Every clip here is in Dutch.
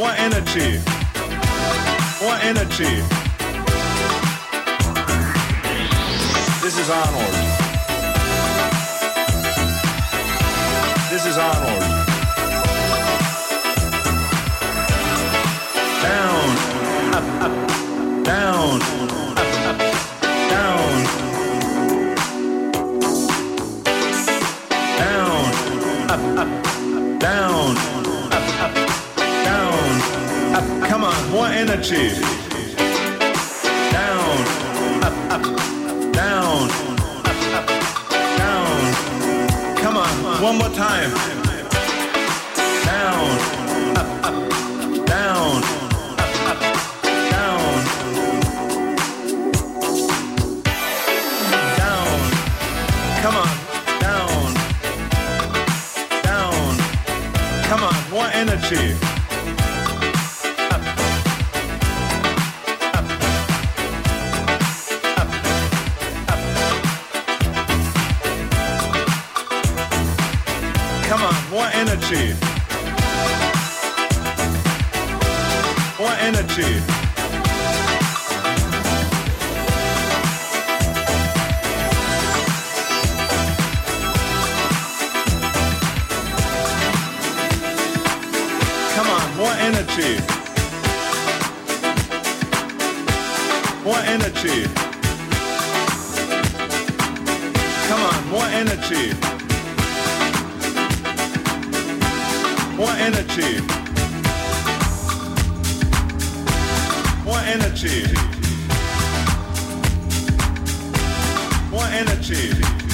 more energy, more energy. This is Arnold. This is Arnold. Down, up, up, down, up, up, down. Down, up, up, down. more energy. Down, up, up, down, up, up, down. Come on, one more time. energy. More energy. energy.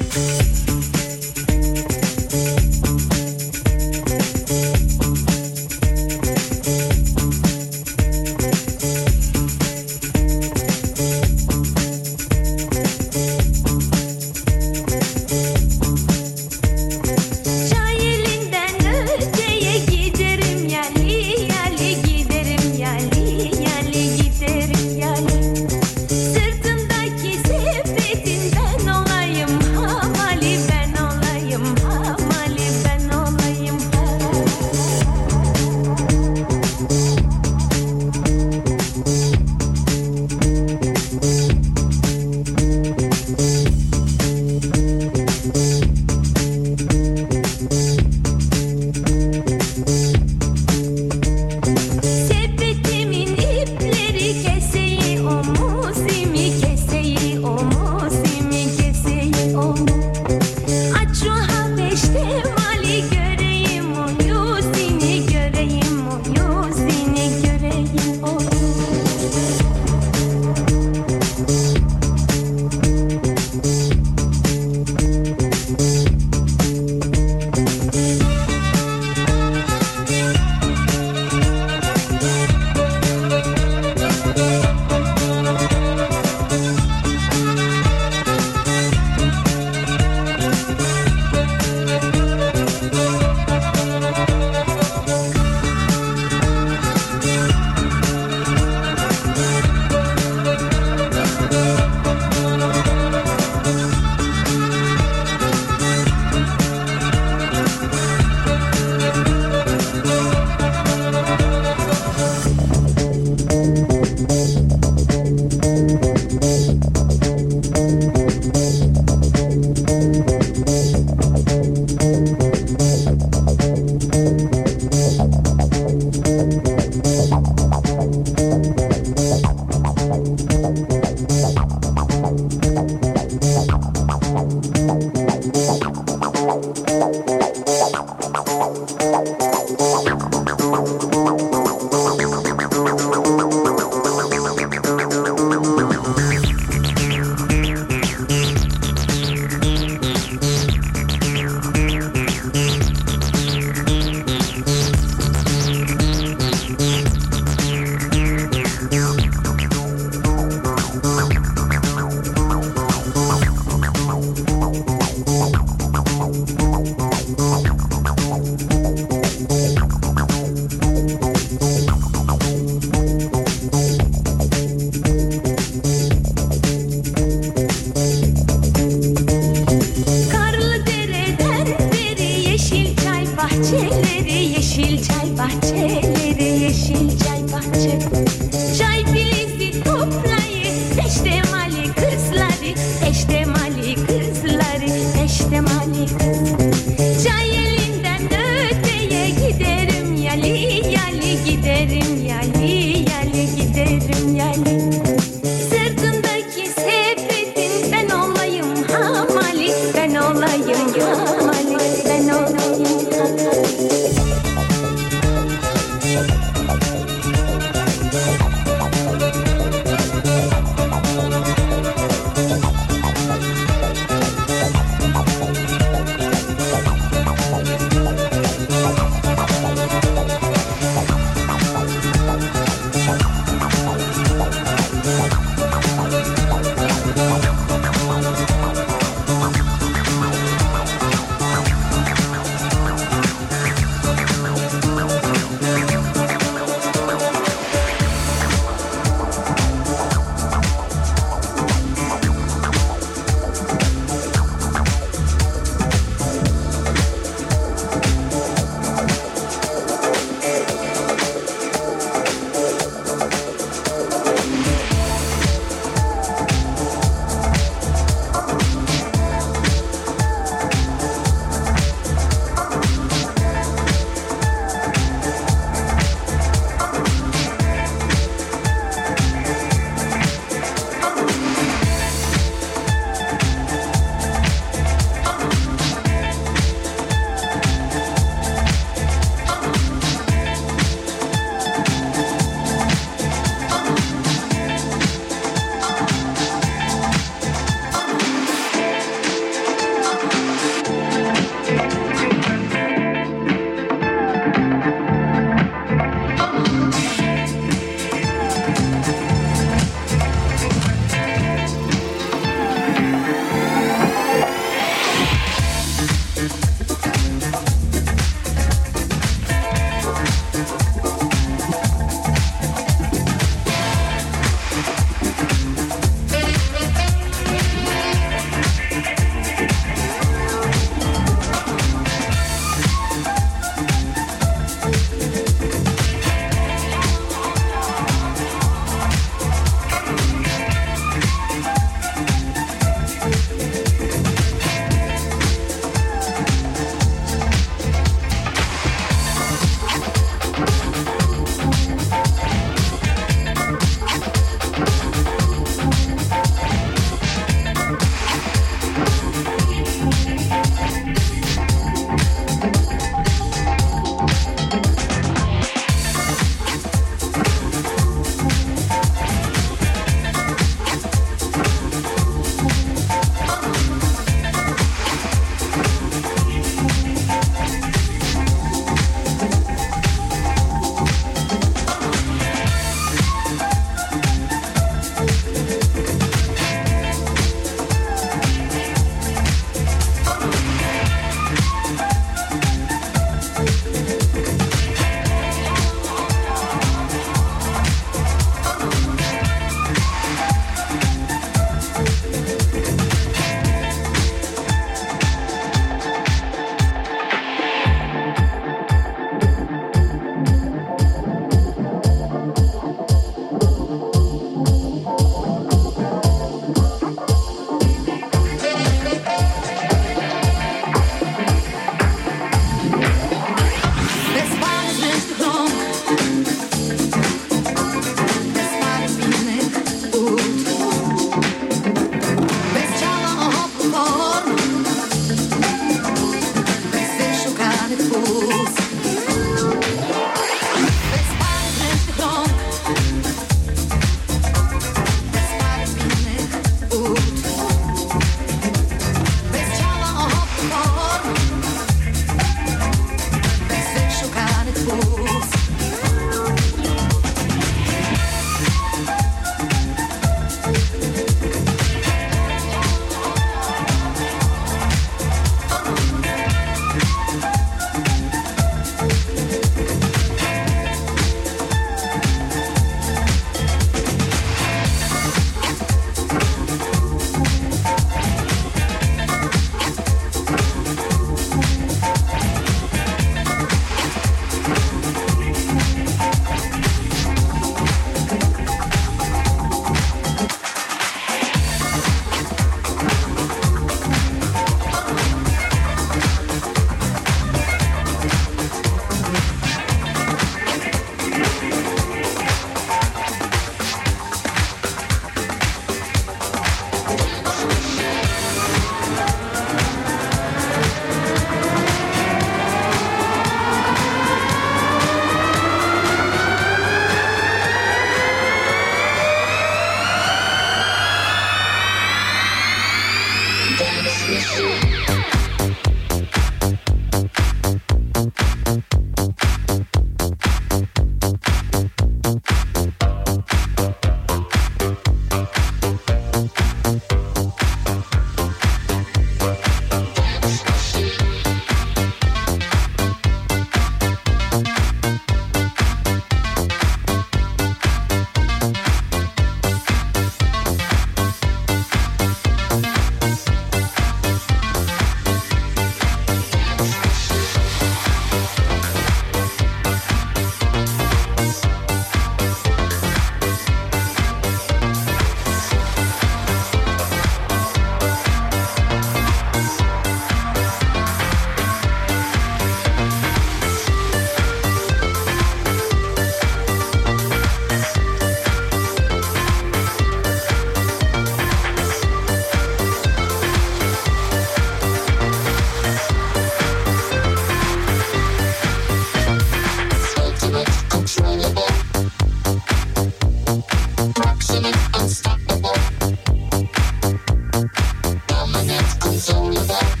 So. about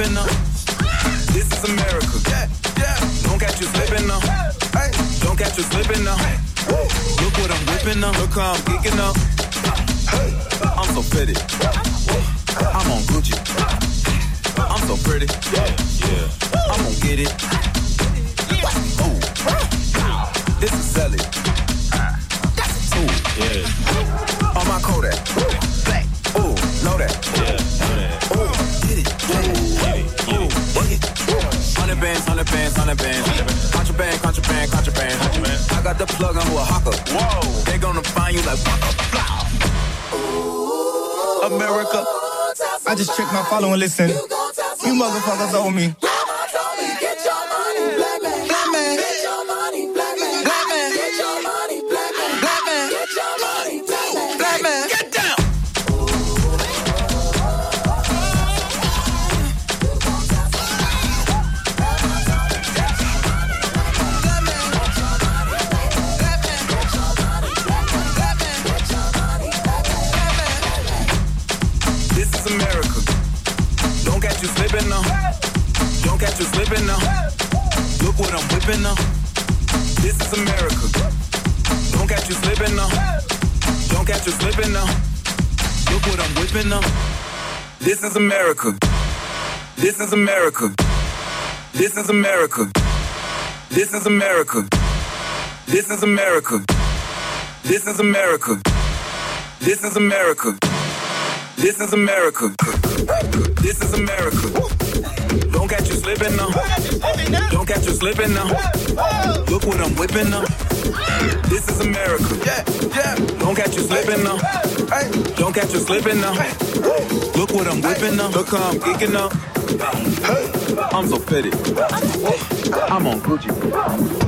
whipping up. This is America. Don't catch you slipping now. Don't catch you slipping now. Look what I'm whipping up. Look how I'm geeking up. I'm so fitted. I'm on Gucci. I'm so pretty. Yeah, yeah. I'm gonna get it. Ooh. Got the plug on who a hawker. Whoa. They gonna find you like waka, blah. America. I just checked my follow and listen. You motherfuckers owe me. What now. This is America. Don't catch you slipping now. Don't catch you slipping now. Look what I'm whipping now. This is America. This is America. This is America. This is America. This is America. This is America. This is America. This is America. This is America. Don't catch you slipping now. Don't catch you slipping now. Look what I'm whipping now. This is America. Yeah, yeah. Don't catch you slipping now. Don't catch you slipping now. Look what I'm whipping now. Look how I'm geeking up. I'm so fitted. I'm on Gucci.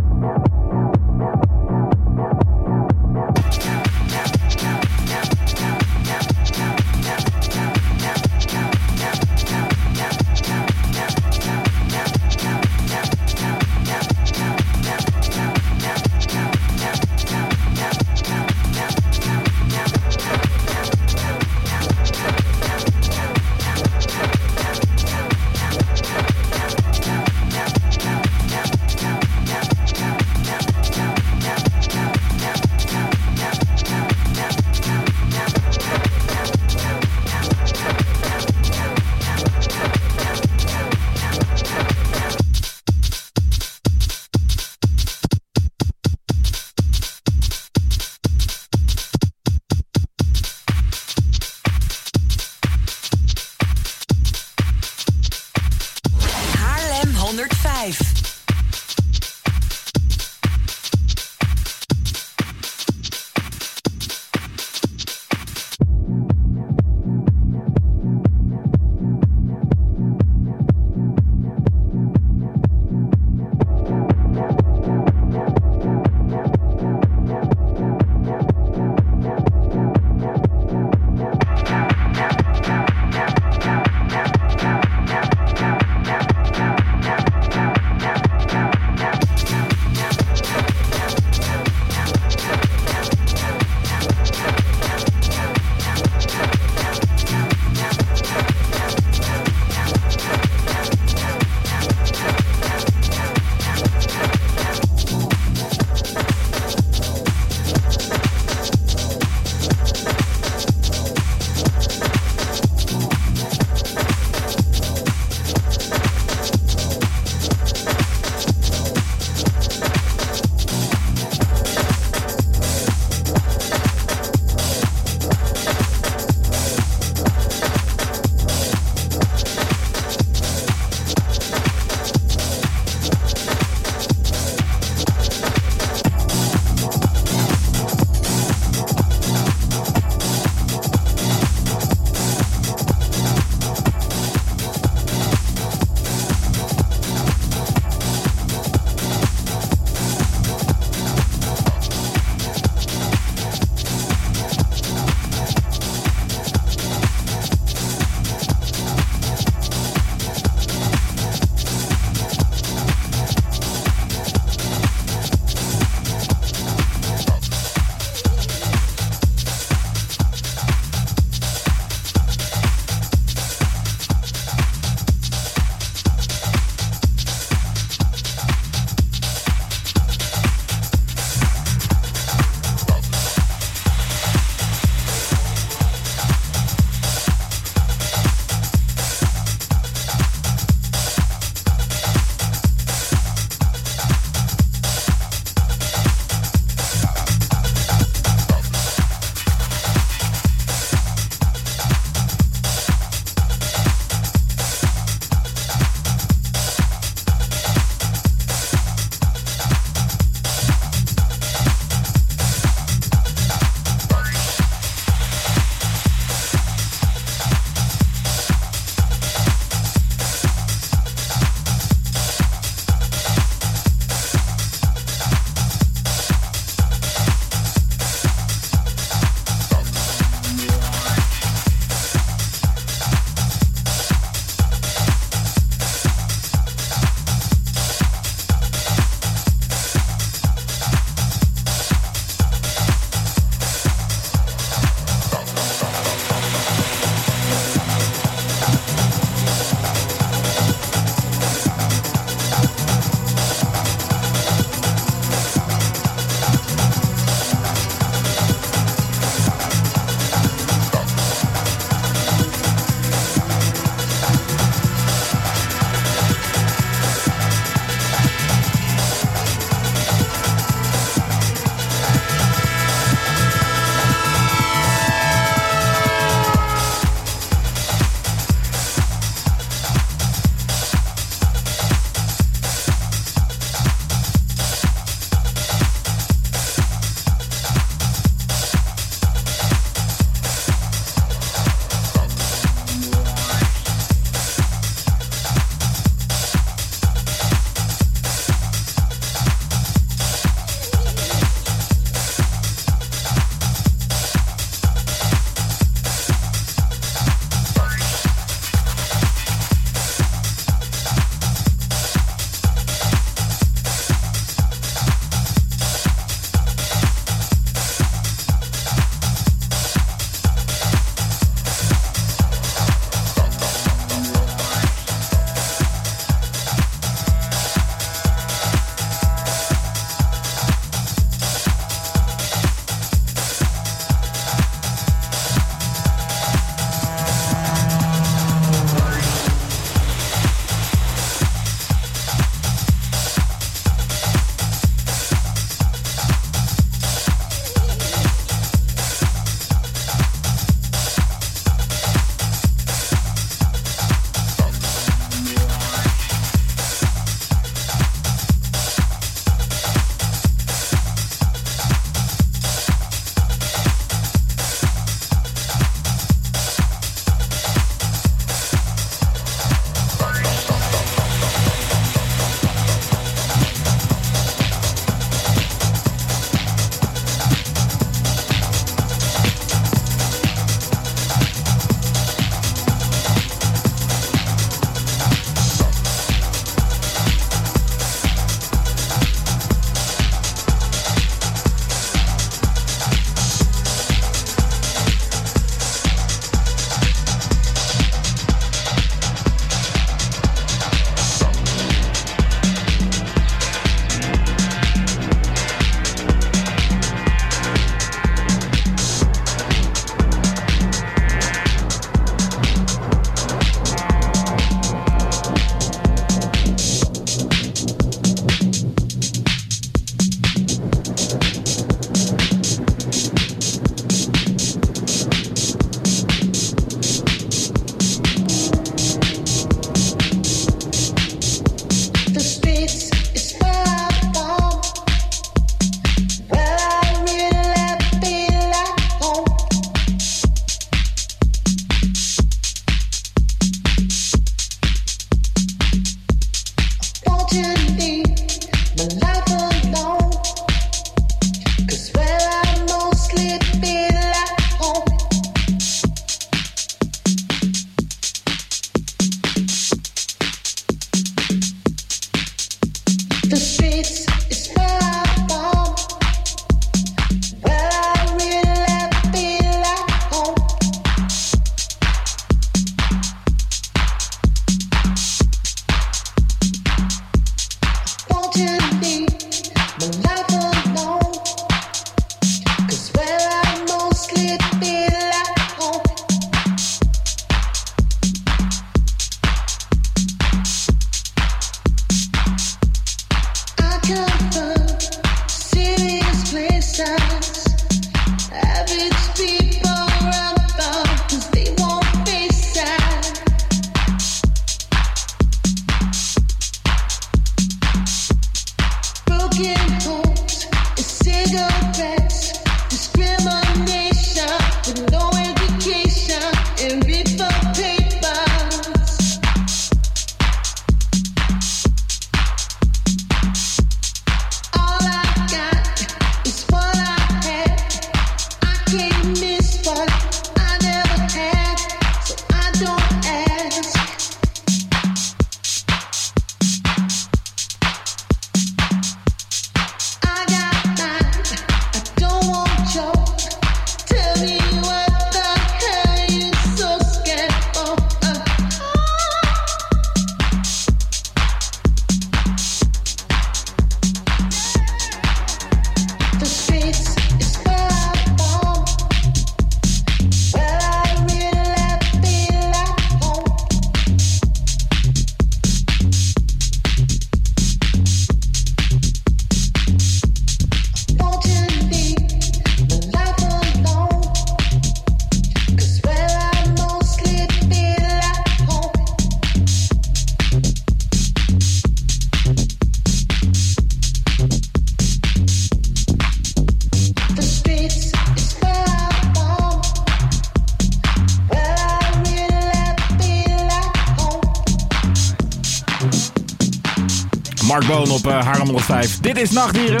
Op uh, Haarlem 105. Dit is Nachtdieren.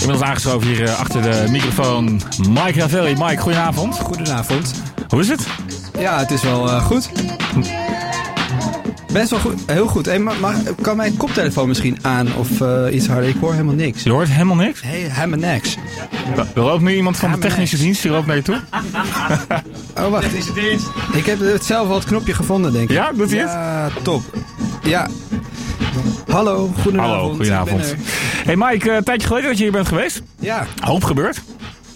Inmiddels aangeschoven hier uh, achter de microfoon Mike Ravelli. Mike, goedenavond. Goedenavond. Hoe is het? Ja, het is wel uh, goed. Best wel goed. Heel goed. Hey, maar, maar, kan mijn koptelefoon misschien aan of iets harder? Ik hoor helemaal niks. Je hoort helemaal niks? Hey, helemaal niks. Er loopt nu iemand van de technische dienst, die loopt naar je toe. oh, wacht. Ik heb het zelf al het knopje gevonden, denk ik. Ja, doet hij het? Ja, top. Ja. Hallo, goedenavond. Hallo, goedenavond. Hey Mike, een tijdje geleden dat je hier bent geweest. Ja. Hoop gebeurd.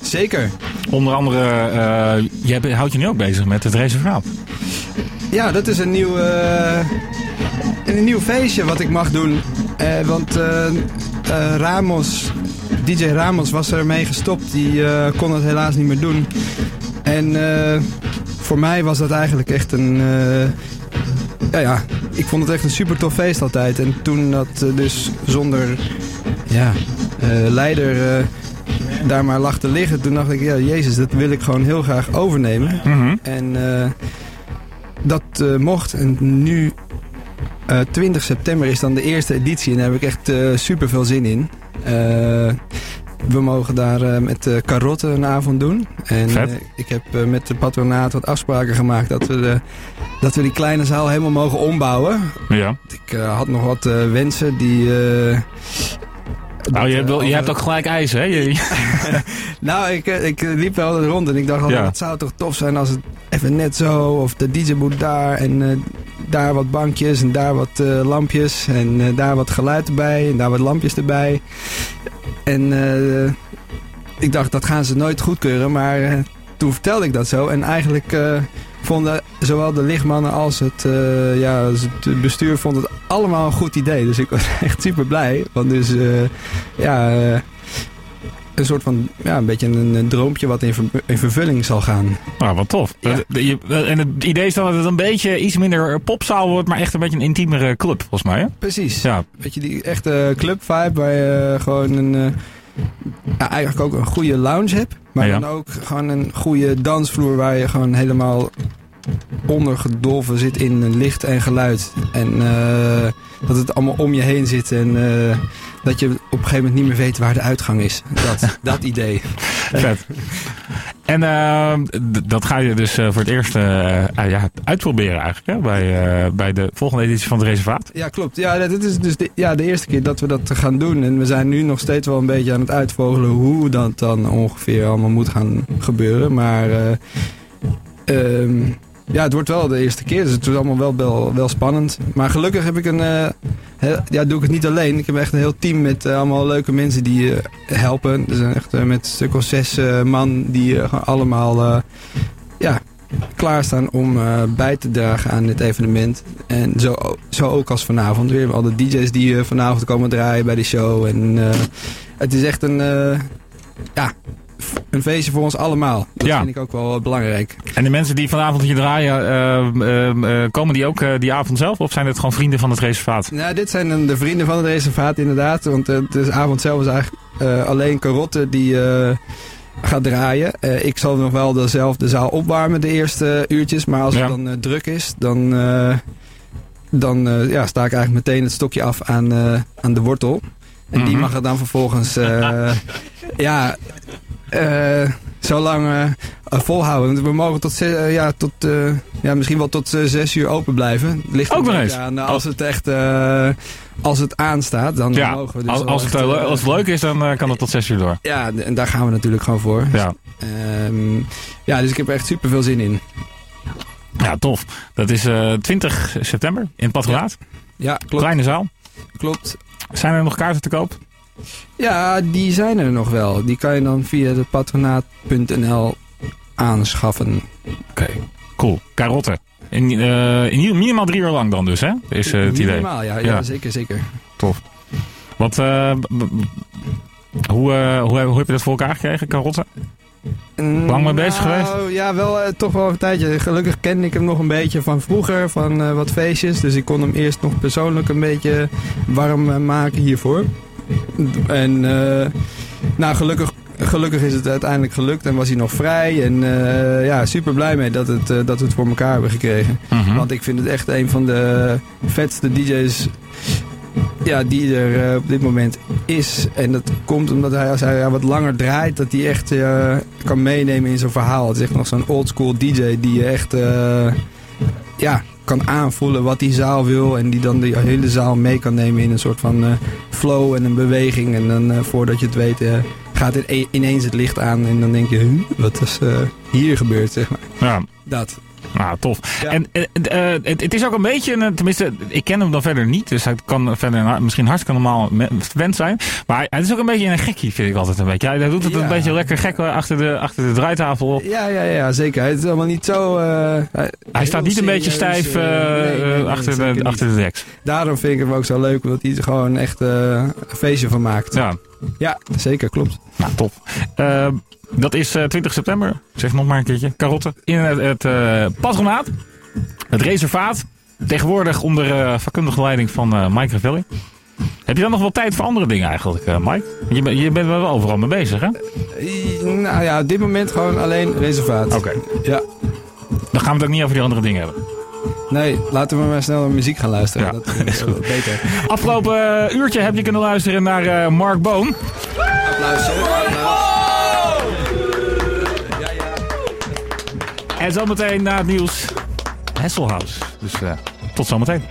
Zeker. Onder andere, uh, je houdt je nu ook bezig met het reservaat. Ja, dat is een nieuw, uh, een nieuw feestje wat ik mag doen. Uh, want Ramos, DJ Ramos was ermee gestopt. Die kon het helaas niet meer doen. En voor mij was dat eigenlijk echt een ja, ja, ik vond het echt een super tof feest altijd. En toen dat dus zonder ja, uh, leider uh, daar maar lag te liggen, toen dacht ik, ja, jezus, dat wil ik gewoon heel graag overnemen. Mm -hmm. En uh, dat mocht. En nu, 20 september, is dan de eerste editie. En daar heb ik echt super veel zin in. We mogen daar uh, met uh, Carotte een avond doen. En uh, ik heb met de patronaat wat afspraken gemaakt dat we, de, dat we die kleine zaal helemaal mogen ombouwen. Ja. Ik had nog wat wensen die... nou, je hebt, wel, je hebt ook gelijk ijs, hè? nou, ik, ik liep wel rond en ik dacht, al, ja. het zou toch tof zijn als het even net zo... of de DJ moet daar en daar wat bankjes en daar wat lampjes... en daar wat geluid erbij en daar wat lampjes erbij... En uh, ik dacht, dat gaan ze nooit goedkeuren. Maar uh, toen vertelde ik dat zo. En eigenlijk uh, vonden zowel de lichtmannen als het, ja, het bestuur vond het allemaal een goed idee. Dus ik was echt super blij. Want dus, ja, een soort van, ja, een beetje een, een droompje wat in, ver, in, vervulling zal gaan. Nou, wat tof. Ja. En het idee is dan dat het een beetje iets minder popzaal wordt, maar echt een beetje een intiemere club, volgens mij. Hè? Precies. Ja. Weet je, die echte club vibe waar je gewoon een, ja, eigenlijk ook een goede lounge hebt. Maar ja, ja. dan ook gewoon een goede dansvloer waar je gewoon helemaal ondergedolven zit in licht en geluid. En uh, dat het allemaal om je heen zit en uh, dat je op een gegeven moment niet meer weet waar de uitgang is. Dat, dat idee. Vet. En uh, dat ga je dus voor het eerst ja, uitproberen eigenlijk hè? Bij, bij de volgende editie van het reservaat. Ja, klopt. Ja, dit is dus de, ja, de eerste keer dat we dat gaan doen. En we zijn nu nog steeds wel een beetje aan het uitvogelen hoe dat dan ongeveer allemaal moet gaan gebeuren. Maar... Um, ja, het wordt wel de eerste keer, dus het wordt allemaal wel, wel, spannend. Maar gelukkig heb ik een, heel, ja, doe ik het niet alleen. Ik heb echt een heel team met uh, allemaal leuke mensen die uh, helpen. Er zijn echt met een stuk of zes man die allemaal ja, klaarstaan om bij te dragen aan dit evenement. En zo, zo ook als vanavond. Weer al de DJ's die vanavond komen draaien bij de show. En het is echt een, ja, een feestje voor ons allemaal. Dat ja. vind ik ook wel belangrijk. En de mensen die vanavond hier draaien, uh, uh, komen die ook die avond zelf? Of zijn het gewoon vrienden van het reservaat? Nou, dit zijn de vrienden van het reservaat inderdaad. Want de avond zelf is eigenlijk alleen Carotte die gaat draaien. ik zal nog wel dezelfde zaal opwarmen de eerste uurtjes. Maar als ja. het dan druk is, dan, dan ja, sta ik eigenlijk meteen het stokje af aan, aan de wortel. En die mm -hmm. mag het dan vervolgens... ja, zo lang uh, volhouden. We mogen tot, uh, ja, tot ja, misschien wel tot zes uur open blijven. Ligt ook nog eens. Aan, als het echt als het aanstaat, dan ja, mogen we dus als, als, echt, het, als het leuk is, dan kan het tot zes uur door. Ja, en daar gaan we natuurlijk gewoon voor. Ja, um, ja dus ik heb er echt super veel zin in. Ja, tof. Dat is 20 september in het patronaat. Ja, klopt. Kleine zaal. Klopt. Zijn er nog kaarten te koop? Ja, die zijn er nog wel. Die kan je dan via de patronaat.nl aanschaffen. Oké, okay, cool. Karotten. In, uh, in, minimaal drie uur lang dan dus, hè? Is uh, het idee. Minimaal, ja, ja, ja. zeker, zeker. Tof. Wat, uh, hoe, hoe, hoe heb je dat voor elkaar gekregen, karotten? Lang mee bezig nou, geweest? Ja, wel toch wel een tijdje. Gelukkig kende ik hem nog een beetje van vroeger, van wat feestjes. Dus ik kon hem eerst nog persoonlijk een beetje warm maken hiervoor. En uh, nou, gelukkig, gelukkig is het uiteindelijk gelukt en was hij nog vrij. En uh, ja, super blij mee dat, het, uh, dat we het voor elkaar hebben gekregen. Mhm. Want ik vind het echt een van de vetste DJ's ja, die er op dit moment is. En dat komt omdat hij, als hij wat langer draait, dat hij echt kan meenemen in zo'n verhaal. Het is echt nog zo'n oldschool DJ die je echt ja, kan aanvoelen wat die zaal wil. En die dan de hele zaal mee kan nemen in een soort van flow en een beweging. En dan voordat je het weet gaat het ineens het licht aan en dan denk je, wat is hier gebeurd, zeg maar. Ja. Dat. Nou, tof. En uh, het, het, is ook een beetje, tenminste, ik ken hem dan verder niet, dus hij kan verder misschien hartstikke normaal verwend zijn. Maar hij, is ook een beetje een gekkie, vind ik altijd een beetje. Hij doet het een beetje lekker gek achter de, achter de draaitafel. Ja, ja, ja, zeker. Hij is allemaal niet zo... Uh, hij staat niet een beetje stijf nee, achter, de, achter de deks. Daarom vind ik hem ook zo leuk, omdat hij er gewoon echt een feestje van maakt. Ja. Ja, zeker, klopt. Nou, top. Uh, dat is uh, 20 september. Zeg nog maar een keertje. Karotten. In het, het patronaat. Het reservaat. Tegenwoordig onder uh, vakkundige leiding van Mike Ravelli. Heb je dan nog wel tijd voor andere dingen eigenlijk, Mike? Je, ben, je bent wel overal mee bezig, hè? nou ja, op dit moment gewoon alleen reservaat. Oké. Okay. Ja. Dan gaan we het ook niet over die andere dingen hebben. Nee, laten we maar snel naar muziek gaan luisteren. Ja, dat is goed. beter. Afgelopen uurtje heb je kunnen luisteren naar Mark Boon. Applaus. Ja, En zometeen na het nieuws Hesselhouse. Dus uh, tot zometeen.